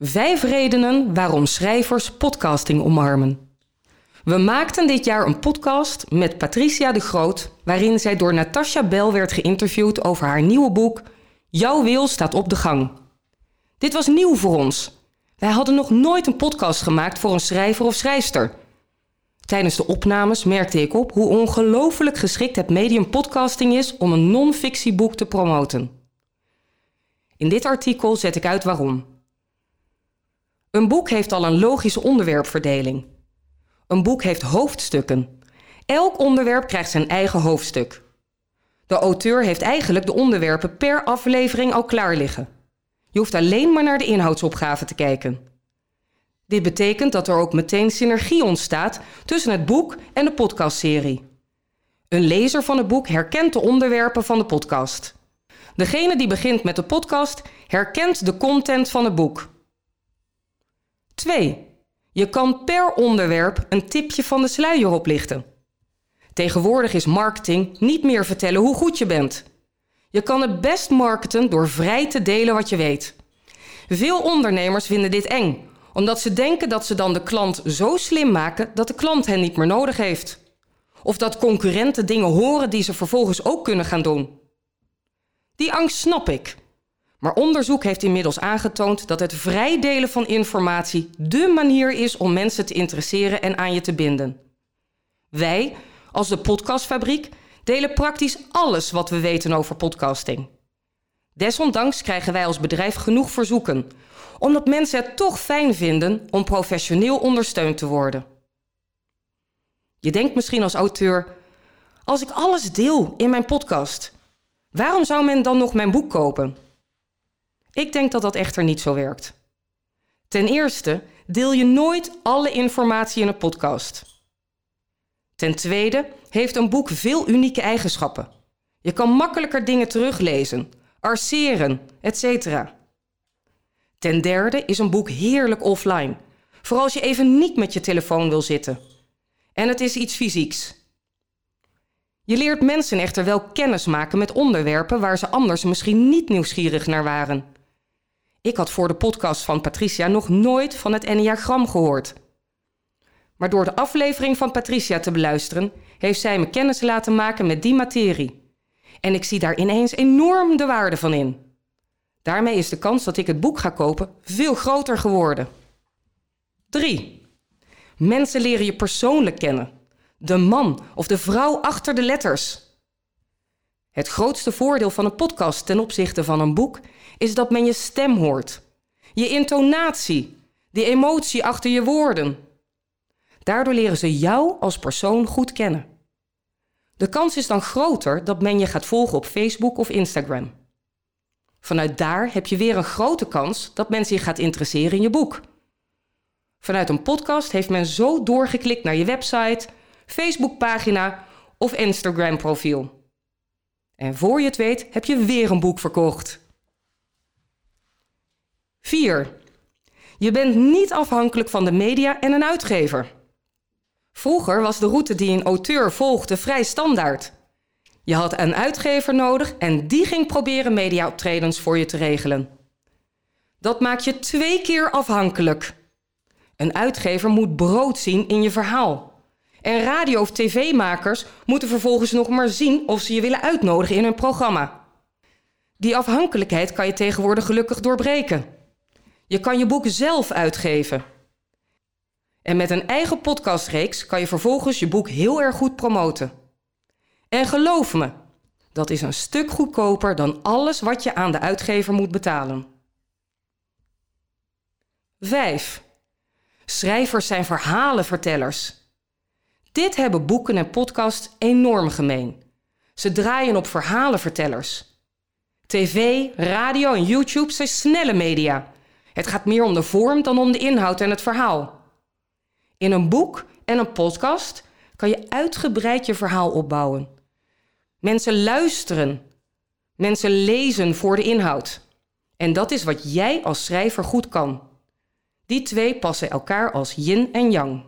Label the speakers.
Speaker 1: Vijf redenen waarom schrijvers podcasting omarmen. We maakten dit jaar een podcast met Patricia de Groot, waarin zij door Natasha Bell werd geïnterviewd over haar nieuwe boek Jouw wil staat op de gang. Dit was nieuw voor ons. Wij hadden nog nooit een podcast gemaakt voor een schrijver of schrijfster. Tijdens de opnames merkte ik op hoe ongelooflijk geschikt het medium podcasting is om een non-fictieboek te promoten. In dit artikel zet ik uit waarom. Een boek heeft al een logische onderwerpverdeling. Een boek heeft hoofdstukken. Elk onderwerp krijgt zijn eigen hoofdstuk. De auteur heeft eigenlijk de onderwerpen per aflevering al klaar liggen. Je hoeft alleen maar naar de inhoudsopgave te kijken. Dit betekent dat er ook meteen synergie ontstaat tussen het boek en de podcastserie. Een lezer van het boek herkent de onderwerpen van de podcast. Degene die begint met de podcast herkent de content van het boek. 2. Je kan per onderwerp een tipje van de sluier oplichten. Tegenwoordig is marketing niet meer vertellen hoe goed je bent. Je kan het best marketen door vrij te delen wat je weet. Veel ondernemers vinden dit eng, omdat ze denken dat ze dan de klant zo slim maken dat de klant hen niet meer nodig heeft. Of dat concurrenten dingen horen die ze vervolgens ook kunnen gaan doen. Die angst snap ik. Maar onderzoek heeft inmiddels aangetoond dat het vrij delen van informatie dé manier is om mensen te interesseren en aan je te binden. Wij, als de podcastfabriek, delen praktisch alles wat we weten over podcasting. Desondanks krijgen wij als bedrijf genoeg verzoeken, omdat mensen het toch fijn vinden om professioneel ondersteund te worden. Je denkt misschien als auteur: als ik alles deel in mijn podcast, waarom zou men dan nog mijn boek kopen? Ik denk dat dat echter niet zo werkt. Ten eerste deel je nooit alle informatie in een podcast. Ten tweede heeft een boek veel unieke eigenschappen. Je kan makkelijker dingen teruglezen, arceren, etc. Ten derde is een boek heerlijk offline, vooral als je even niet met je telefoon wil zitten. En het is iets fysieks. Je leert mensen echter wel kennis maken met onderwerpen waar ze anders misschien niet nieuwsgierig naar waren. Ik had voor de podcast van Patricia nog nooit van het Enneagram gehoord. Maar door de aflevering van Patricia te beluisteren, heeft zij me kennis laten maken met die materie. En ik zie daar ineens enorm de waarde van in. Daarmee is de kans dat ik het boek ga kopen veel groter geworden. 3. Mensen leren je persoonlijk kennen. De man of de vrouw achter de letters. Het grootste voordeel van een podcast ten opzichte van een boek is dat men je stem hoort. Je intonatie, die emotie achter je woorden. Daardoor leren ze jou als persoon goed kennen. De kans is dan groter dat men je gaat volgen op Facebook of Instagram. Vanuit daar heb je weer een grote kans dat men zich gaat interesseren in je boek. Vanuit een podcast heeft men zo doorgeklikt naar je website, Facebookpagina of Instagram-profiel. En voor je het weet heb je weer een boek verkocht. 4. Je bent niet afhankelijk van de media en een uitgever. Vroeger was de route die een auteur volgde vrij standaard. Je had een uitgever nodig en die ging proberen mediaoptredens voor je te regelen. Dat maakt je twee keer afhankelijk. Een uitgever moet brood zien in je verhaal. En radio- of tv-makers moeten vervolgens nog maar zien of ze je willen uitnodigen in hun programma. Die afhankelijkheid kan je tegenwoordig gelukkig doorbreken. Je kan je boek zelf uitgeven. En met een eigen podcastreeks kan je vervolgens je boek heel erg goed promoten. En geloof me, dat is een stuk goedkoper dan alles wat je aan de uitgever moet betalen. 5. Schrijvers zijn verhalenvertellers. Dit hebben boeken en podcasts enorm gemeen. Ze draaien op verhalenvertellers. TV, radio en YouTube zijn snelle media. Het gaat meer om de vorm dan om de inhoud en het verhaal. In een boek en een podcast kan je uitgebreid je verhaal opbouwen. Mensen luisteren. Mensen lezen voor de inhoud. En dat is wat jij als schrijver goed kan. Die twee passen elkaar als yin en yang.